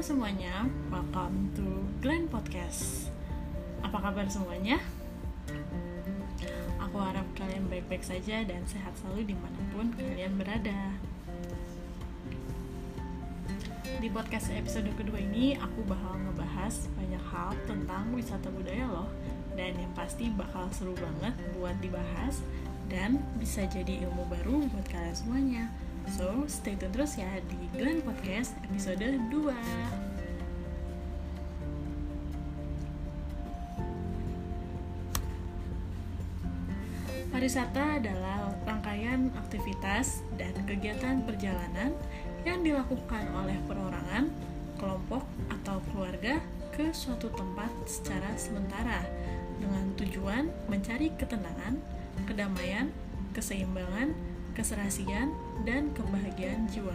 Halo semuanya, welcome to Glenn Podcast. Apa kabar semuanya? Aku harap kalian baik-baik saja dan sehat selalu di mana pun kalian berada. Di podcast episode kedua ini, aku bakal ngebahas banyak hal tentang wisata budaya loh. Dan yang pasti bakal seru banget buat dibahas dan bisa jadi ilmu baru buat kalian semuanya. Stay tune terus ya di Glenn Podcast episode 2. Pariwisata adalah rangkaian aktivitas dan kegiatan perjalanan yang dilakukan oleh perorangan, kelompok, atau keluarga ke suatu tempat secara sementara dengan tujuan mencari ketenangan, kedamaian, keseimbangan, keserasian, dan kebahagiaan jiwa.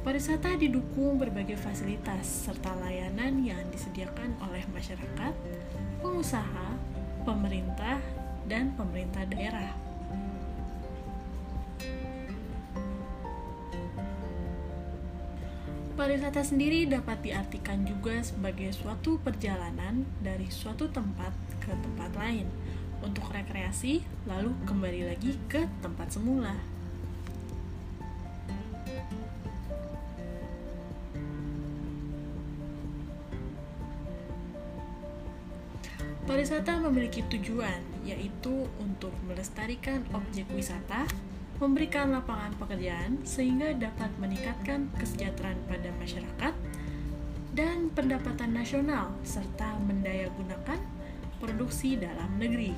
Pariwisata didukung berbagai fasilitas serta layanan yang disediakan oleh masyarakat, pengusaha, pemerintah, dan pemerintah daerah. Pariwisata sendiri dapat diartikan juga sebagai suatu perjalanan dari suatu tempat ke tempat lain untuk rekreasi, lalu kembali lagi ke tempat semula. Pariwisata memiliki tujuan, yaitu untuk melestarikan objek wisata, memberikan lapangan pekerjaan sehingga dapat meningkatkan kesejahteraan pada masyarakat dan pendapatan nasional serta mendaya gunakan produksi dalam negeri.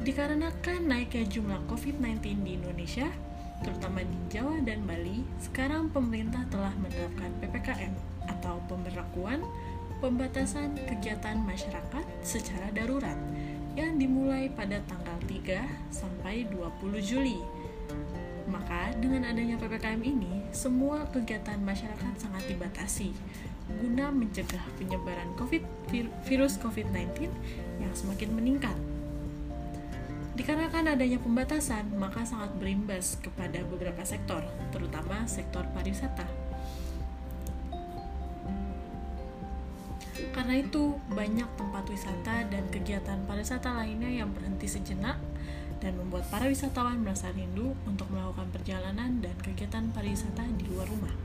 Dikarenakan naiknya jumlah COVID-19 di Indonesia, terutama di Jawa dan Bali, sekarang pemerintah telah menerapkan PPKM atau pemberlakuan pembatasan kegiatan masyarakat secara darurat yang dimulai pada tanggal 3 sampai 20 Juli. Maka dengan adanya PPKM ini, semua kegiatan masyarakat sangat dibatasi guna mencegah penyebaran COVID virus COVID-19 yang semakin meningkat. Dikarenakan adanya pembatasan, maka sangat berimbas kepada beberapa sektor, terutama sektor pariwisata. Karena itu, banyak tempat wisata dan kegiatan pariwisata lainnya yang berhenti sejenak dan membuat para wisatawan merasa rindu untuk melakukan perjalanan dan kegiatan pariwisata di luar rumah.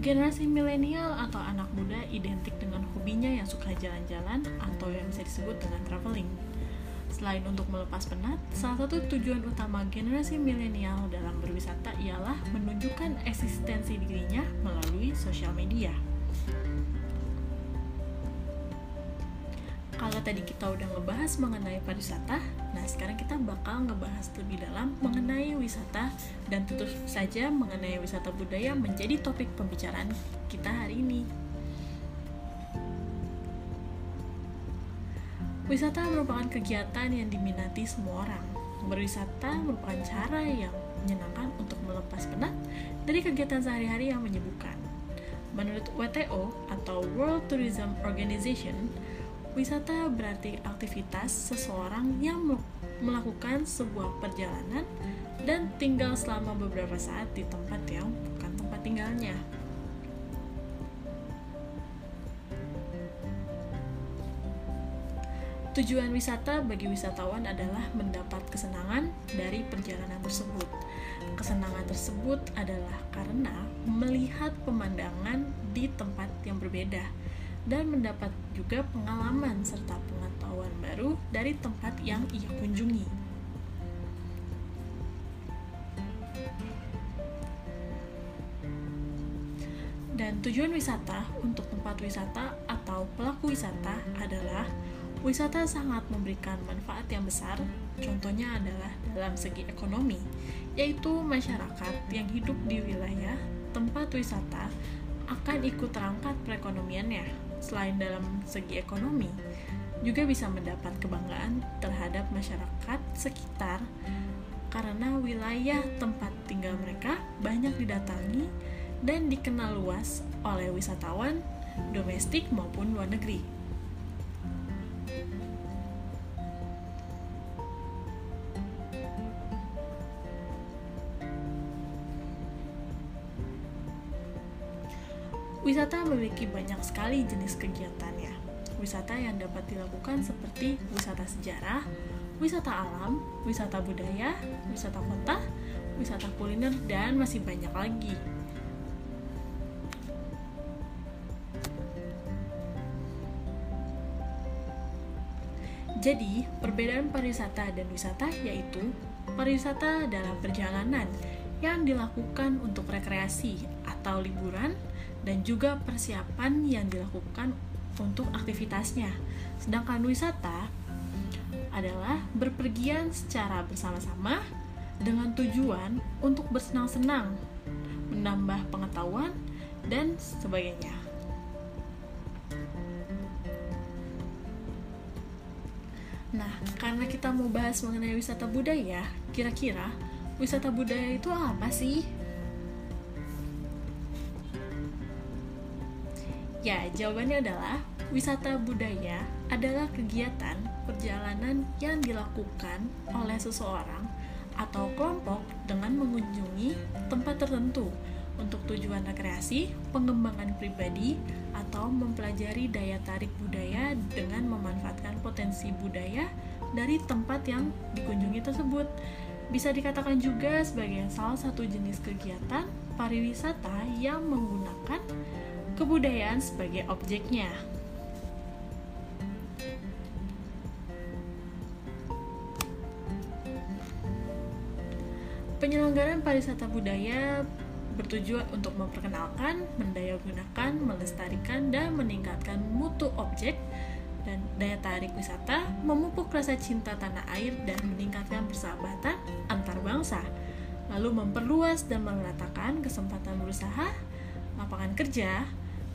Generasi milenial atau anak muda identik dengan hobinya yang suka jalan-jalan atau yang bisa disebut dengan traveling. Selain untuk melepas penat, salah satu tujuan utama generasi milenial dalam berwisata ialah menunjukkan eksistensi dirinya melalui sosial media. Kalau tadi kita udah ngebahas mengenai pariwisata, nah sekarang kita bakal ngebahas lebih dalam mengenai wisata dan tentu saja mengenai wisata budaya menjadi topik pembicaraan kita hari ini. Wisata merupakan kegiatan yang diminati semua orang. Berwisata merupakan cara yang menyenangkan untuk melepas penat dari kegiatan sehari-hari yang menyibukkan. Menurut WTO atau World Tourism Organization, Wisata berarti aktivitas seseorang yang melakukan sebuah perjalanan dan tinggal selama beberapa saat di tempat yang bukan tempat tinggalnya. Tujuan wisata bagi wisatawan adalah mendapat kesenangan dari perjalanan tersebut. Kesenangan tersebut adalah karena melihat pemandangan di tempat yang berbeda dan mendapat juga pengalaman serta pengetahuan baru dari tempat yang ia kunjungi. Dan tujuan wisata untuk tempat wisata atau pelaku wisata adalah wisata sangat memberikan manfaat yang besar. Contohnya adalah dalam segi ekonomi, yaitu masyarakat yang hidup di wilayah tempat wisata akan ikut terangkat perekonomiannya selain dalam segi ekonomi, juga bisa mendapat kebanggaan terhadap masyarakat sekitar karena wilayah tempat tinggal mereka banyak didatangi dan dikenal luas oleh wisatawan domestik maupun luar negeri. Wisata memiliki banyak sekali jenis kegiatannya. Wisata yang dapat dilakukan seperti wisata sejarah, wisata alam, wisata budaya, wisata kota, wisata kuliner, dan masih banyak lagi. Jadi, perbedaan pariwisata dan wisata yaitu pariwisata adalah perjalanan yang dilakukan untuk rekreasi atau liburan dan juga persiapan yang dilakukan untuk aktivitasnya. Sedangkan wisata adalah berpergian secara bersama-sama dengan tujuan untuk bersenang-senang, menambah pengetahuan, dan sebagainya. Nah, karena kita mau bahas mengenai wisata budaya, kira-kira wisata budaya itu apa sih? Ya, jawabannya adalah wisata budaya adalah kegiatan perjalanan yang dilakukan oleh seseorang atau kelompok dengan mengunjungi tempat tertentu untuk tujuan rekreasi, pengembangan pribadi, atau mempelajari daya tarik budaya dengan memanfaatkan potensi budaya dari tempat yang dikunjungi tersebut. Bisa dikatakan juga sebagai salah satu jenis kegiatan pariwisata yang menggunakan kebudayaan sebagai objeknya. Penyelenggaraan pariwisata budaya bertujuan untuk memperkenalkan, mendayagunakan, melestarikan, dan meningkatkan mutu objek dan daya tarik wisata, memupuk rasa cinta tanah air, dan meningkatkan persahabatan antar bangsa, lalu memperluas dan meratakan kesempatan berusaha, lapangan kerja,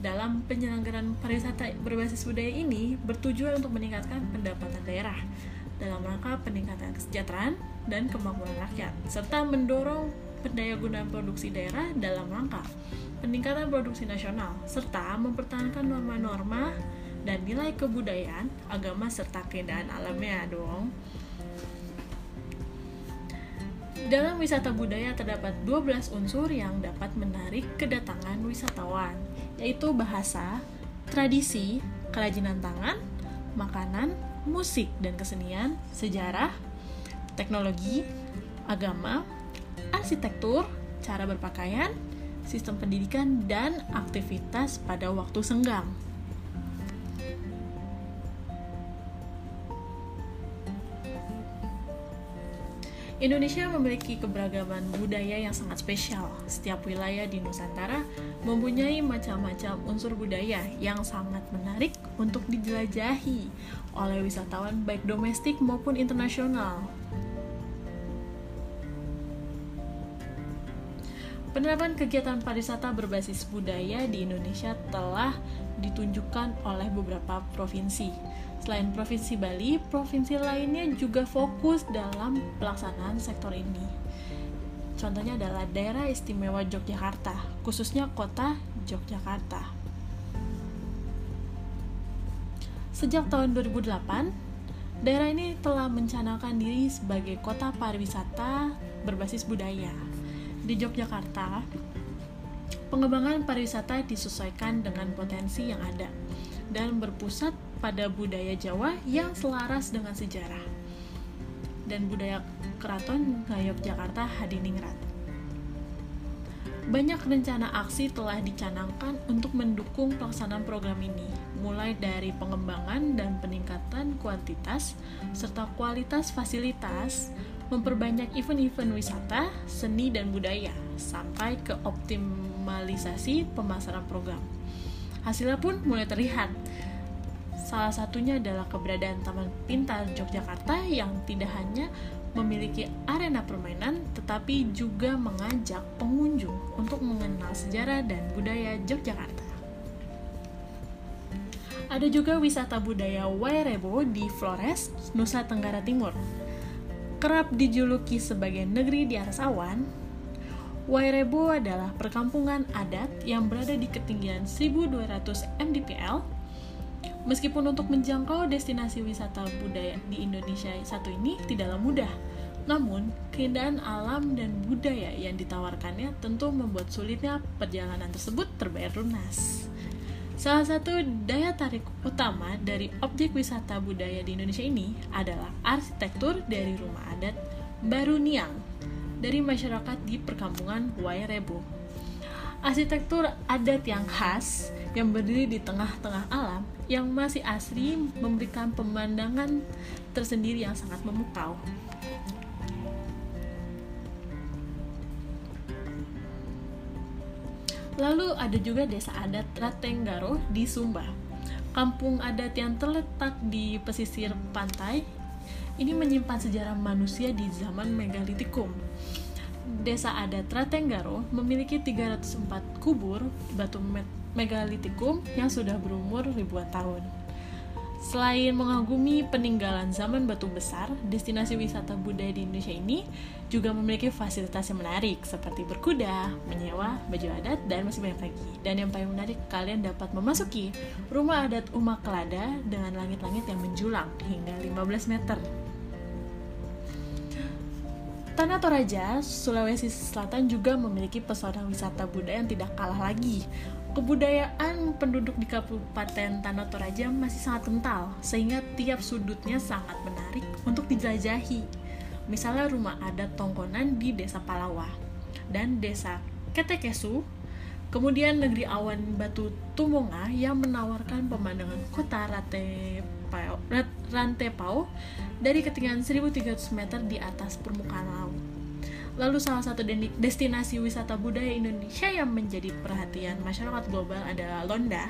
dalam penyelenggaraan pariwisata berbasis budaya ini bertujuan untuk meningkatkan pendapatan daerah dalam rangka peningkatan kesejahteraan dan kemakmuran rakyat, serta mendorong pendayagunaan produksi daerah dalam rangka peningkatan produksi nasional, serta mempertahankan norma-norma dan nilai kebudayaan, agama, serta keindahan alamnya dong. Dalam wisata budaya terdapat 12 unsur yang dapat menarik kedatangan wisatawan, yaitu bahasa, tradisi, kerajinan tangan, makanan, musik dan kesenian, sejarah, teknologi, agama, arsitektur, cara berpakaian, sistem pendidikan, dan aktivitas pada waktu senggang. Indonesia memiliki keberagaman budaya yang sangat spesial. Setiap wilayah di Nusantara mempunyai macam-macam unsur budaya yang sangat menarik untuk dijelajahi oleh wisatawan baik domestik maupun internasional. Penerapan kegiatan pariwisata berbasis budaya di Indonesia telah ditunjukkan oleh beberapa provinsi Selain Provinsi Bali, provinsi lainnya juga fokus dalam pelaksanaan sektor ini. Contohnya adalah daerah istimewa Yogyakarta, khususnya kota Yogyakarta. Sejak tahun 2008, daerah ini telah mencanangkan diri sebagai kota pariwisata berbasis budaya. Di Yogyakarta, pengembangan pariwisata disesuaikan dengan potensi yang ada dan berpusat pada budaya Jawa yang selaras dengan sejarah dan budaya Keraton Yogyakarta Hadiningrat. Banyak rencana aksi telah dicanangkan untuk mendukung pelaksanaan program ini, mulai dari pengembangan dan peningkatan kuantitas serta kualitas fasilitas, memperbanyak event-event wisata, seni dan budaya, sampai ke optimalisasi pemasaran program. Hasilnya pun mulai terlihat, Salah satunya adalah keberadaan Taman Pintar Yogyakarta yang tidak hanya memiliki arena permainan, tetapi juga mengajak pengunjung untuk mengenal sejarah dan budaya Yogyakarta. Ada juga wisata budaya Wairebo di Flores, Nusa Tenggara Timur. Kerap dijuluki sebagai negeri di atas awan, Wairebo adalah perkampungan adat yang berada di ketinggian 1200 mdpl. Meskipun untuk menjangkau destinasi wisata budaya di Indonesia satu ini tidaklah mudah, namun keindahan alam dan budaya yang ditawarkannya tentu membuat sulitnya perjalanan tersebut terbayar lunas. Salah satu daya tarik utama dari objek wisata budaya di Indonesia ini adalah arsitektur dari rumah adat Baru Niang dari masyarakat di perkampungan Wairebo. Arsitektur adat yang khas yang berdiri di tengah-tengah alam yang masih asri memberikan pemandangan tersendiri yang sangat memukau. Lalu ada juga desa adat Ratenggaro di Sumba. Kampung adat yang terletak di pesisir pantai ini menyimpan sejarah manusia di zaman megalitikum Desa adat Ratenggaro memiliki 304 kubur batu megalitikum yang sudah berumur ribuan tahun. Selain mengagumi peninggalan zaman batu besar, destinasi wisata budaya di Indonesia ini juga memiliki fasilitas yang menarik seperti berkuda, menyewa, baju adat, dan masih banyak lagi. Dan yang paling menarik, kalian dapat memasuki rumah adat Umak Kelada dengan langit-langit yang menjulang hingga 15 meter. Tanah Toraja, Sulawesi Selatan juga memiliki pesona wisata budaya yang tidak kalah lagi. Kebudayaan penduduk di Kabupaten Tanah Toraja masih sangat kental, sehingga tiap sudutnya sangat menarik untuk dijelajahi. Misalnya rumah adat Tongkonan di Desa Palawa dan Desa Ketekesu, kemudian negeri awan Batu Tumonga yang menawarkan pemandangan kota Rate Rantepao dari ketinggian 1300 meter di atas permukaan laut. Lalu salah satu destinasi wisata budaya Indonesia yang menjadi perhatian masyarakat global adalah Londa,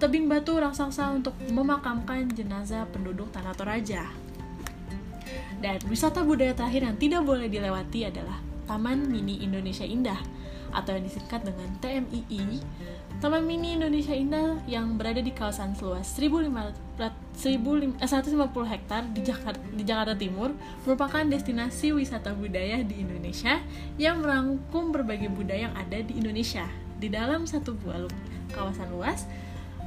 tebing batu raksasa untuk memakamkan jenazah penduduk Tanah Toraja. Dan wisata budaya terakhir yang tidak boleh dilewati adalah Taman Mini Indonesia Indah atau yang disingkat dengan TMII Taman Mini Indonesia Indah yang berada di kawasan seluas 1.150 hektar di Jakarta, di Jakarta Timur merupakan destinasi wisata budaya di Indonesia yang merangkum berbagai budaya yang ada di Indonesia. Di dalam satu buah kawasan luas,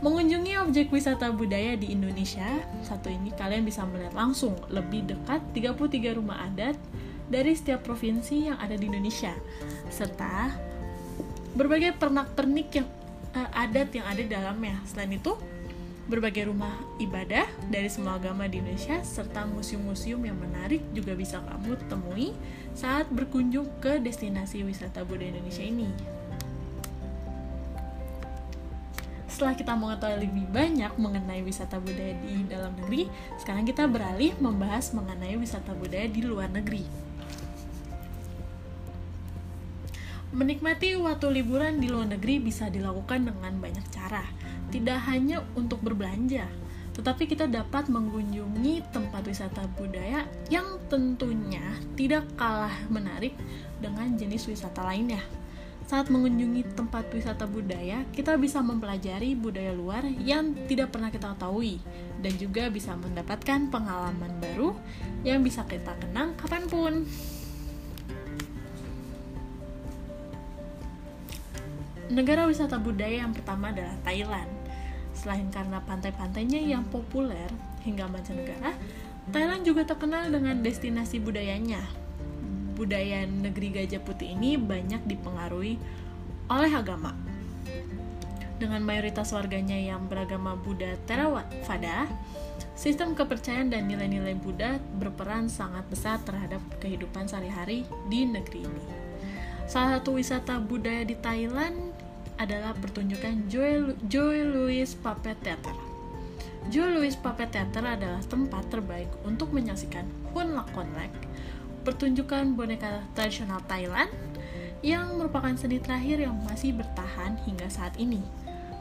mengunjungi objek wisata budaya di Indonesia, satu ini kalian bisa melihat langsung lebih dekat 33 rumah adat dari setiap provinsi yang ada di Indonesia, serta berbagai pernak-pernik yang uh, adat yang ada di dalamnya. Selain itu, berbagai rumah ibadah dari semua agama di Indonesia serta museum-museum yang menarik juga bisa kamu temui saat berkunjung ke destinasi wisata budaya Indonesia ini. Setelah kita mengetahui lebih banyak mengenai wisata budaya di dalam negeri, sekarang kita beralih membahas mengenai wisata budaya di luar negeri. Menikmati waktu liburan di luar negeri bisa dilakukan dengan banyak cara, tidak hanya untuk berbelanja, tetapi kita dapat mengunjungi tempat wisata budaya yang tentunya tidak kalah menarik dengan jenis wisata lainnya. Saat mengunjungi tempat wisata budaya, kita bisa mempelajari budaya luar yang tidak pernah kita ketahui, dan juga bisa mendapatkan pengalaman baru yang bisa kita kenang kapan pun. Negara wisata budaya yang pertama adalah Thailand. Selain karena pantai-pantainya yang populer hingga mancanegara, Thailand juga terkenal dengan destinasi budayanya. Budaya negeri Gajah Putih ini banyak dipengaruhi oleh agama. Dengan mayoritas warganya yang beragama Buddha Theravada, sistem kepercayaan dan nilai-nilai Buddha berperan sangat besar terhadap kehidupan sehari-hari di negeri ini. Salah satu wisata budaya di Thailand adalah pertunjukan Joy, Joy Louis Puppet Theater. Joy Louis Puppet Theater adalah tempat terbaik untuk menyaksikan Hun Lak Kon Lek, pertunjukan boneka tradisional Thailand yang merupakan seni terakhir yang masih bertahan hingga saat ini.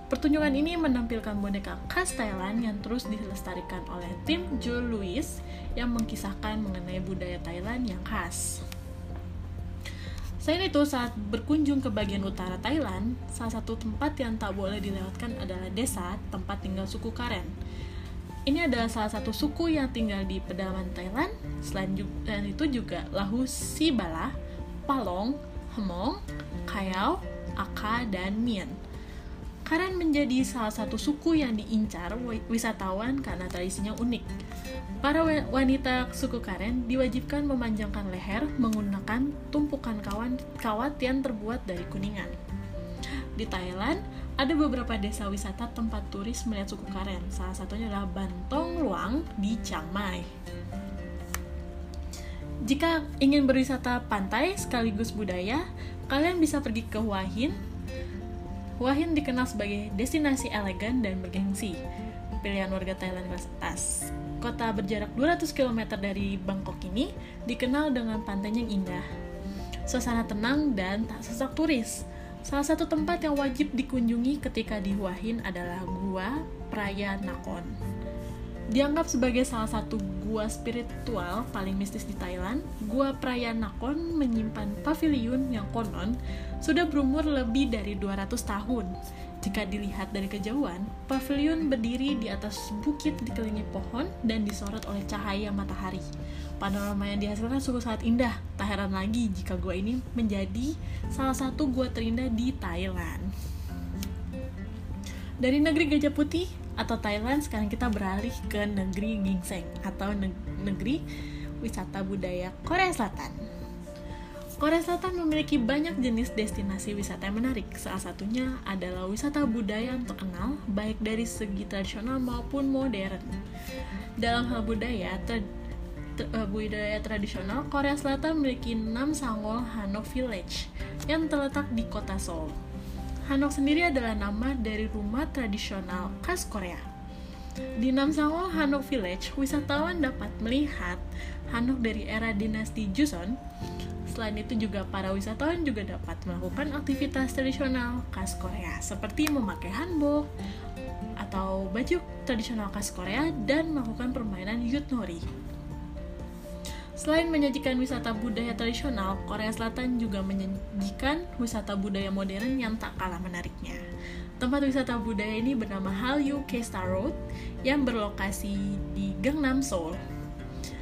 Pertunjukan ini menampilkan boneka khas Thailand yang terus dilestarikan oleh tim Joe Louis yang mengkisahkan mengenai budaya Thailand yang khas. Selain itu, saat berkunjung ke bagian utara Thailand, salah satu tempat yang tak boleh dilewatkan adalah desa tempat tinggal suku Karen. Ini adalah salah satu suku yang tinggal di pedalaman Thailand. Selain itu juga Lahu Sibala, Palong, Hmong, Kayao, Aka, dan Mien. Karen menjadi salah satu suku yang diincar wisatawan karena tradisinya unik. Para wanita suku Karen diwajibkan memanjangkan leher menggunakan tumpukan kawan kawat yang terbuat dari kuningan. Di Thailand, ada beberapa desa wisata tempat turis melihat suku Karen. Salah satunya adalah Bantong Luang di Chiang Mai. Jika ingin berwisata pantai sekaligus budaya, kalian bisa pergi ke Hua Hin Hua Hin dikenal sebagai destinasi elegan dan bergengsi. Pilihan warga Thailand kelas atas. Kota berjarak 200 km dari Bangkok ini dikenal dengan pantainya yang indah. Suasana tenang dan tak sesak turis. Salah satu tempat yang wajib dikunjungi ketika di Hua Hin adalah Gua Praya Nakon. Dianggap sebagai salah satu gua spiritual paling mistis di Thailand, Gua Praya Nakon menyimpan pavilion yang konon sudah berumur lebih dari 200 tahun. Jika dilihat dari kejauhan, pavilion berdiri di atas bukit dikelilingi pohon dan disorot oleh cahaya matahari. Panorama yang dihasilkan sungguh sangat indah. Tak heran lagi jika gua ini menjadi salah satu gua terindah di Thailand. Dari negeri Gajah Putih, atau Thailand sekarang kita beralih ke negeri Gingseng atau negeri wisata budaya Korea Selatan. Korea Selatan memiliki banyak jenis destinasi wisata yang menarik. Salah satunya adalah wisata budaya yang terkenal baik dari segi tradisional maupun modern. Dalam hal budaya, uh, budaya tradisional, Korea Selatan memiliki 6 Sangol Hanok Village yang terletak di kota Seoul. Hanok sendiri adalah nama dari rumah tradisional khas Korea. Di Namsangol Hanok Village, wisatawan dapat melihat Hanok dari era dinasti Joseon. Selain itu juga para wisatawan juga dapat melakukan aktivitas tradisional khas Korea seperti memakai hanbok atau baju tradisional khas Korea dan melakukan permainan yutnori. Selain menyajikan wisata budaya tradisional, Korea Selatan juga menyajikan wisata budaya modern yang tak kalah menariknya. Tempat wisata budaya ini bernama Hallyu K-Star Road yang berlokasi di Gangnam, Seoul.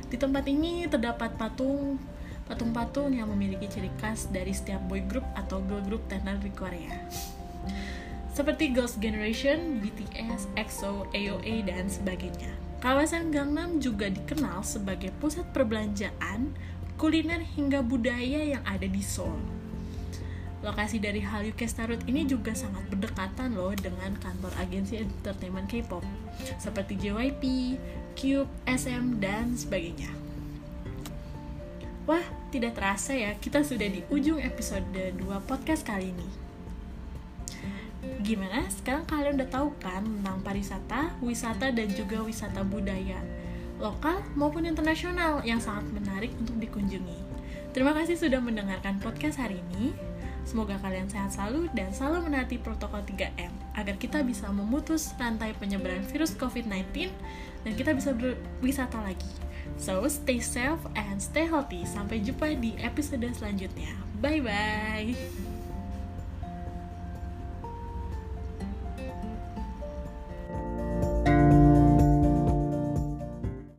Di tempat ini terdapat patung patung-patung yang memiliki ciri khas dari setiap boy group atau girl group tenar di Korea. Seperti Girls' Generation, BTS, EXO, AOA, dan sebagainya. Kawasan Gangnam juga dikenal sebagai pusat perbelanjaan, kuliner hingga budaya yang ada di Seoul. Lokasi dari Hallyu Kestarut ini juga sangat berdekatan loh dengan kantor agensi entertainment K-pop seperti JYP, Cube, SM, dan sebagainya. Wah, tidak terasa ya, kita sudah di ujung episode 2 podcast kali ini. Gimana? Sekarang kalian udah tahu kan tentang pariwisata, wisata, dan juga wisata budaya lokal maupun internasional yang sangat menarik untuk dikunjungi. Terima kasih sudah mendengarkan podcast hari ini. Semoga kalian sehat selalu dan selalu menaati protokol 3M agar kita bisa memutus rantai penyebaran virus COVID-19 dan kita bisa berwisata lagi. So, stay safe and stay healthy. Sampai jumpa di episode selanjutnya. Bye-bye.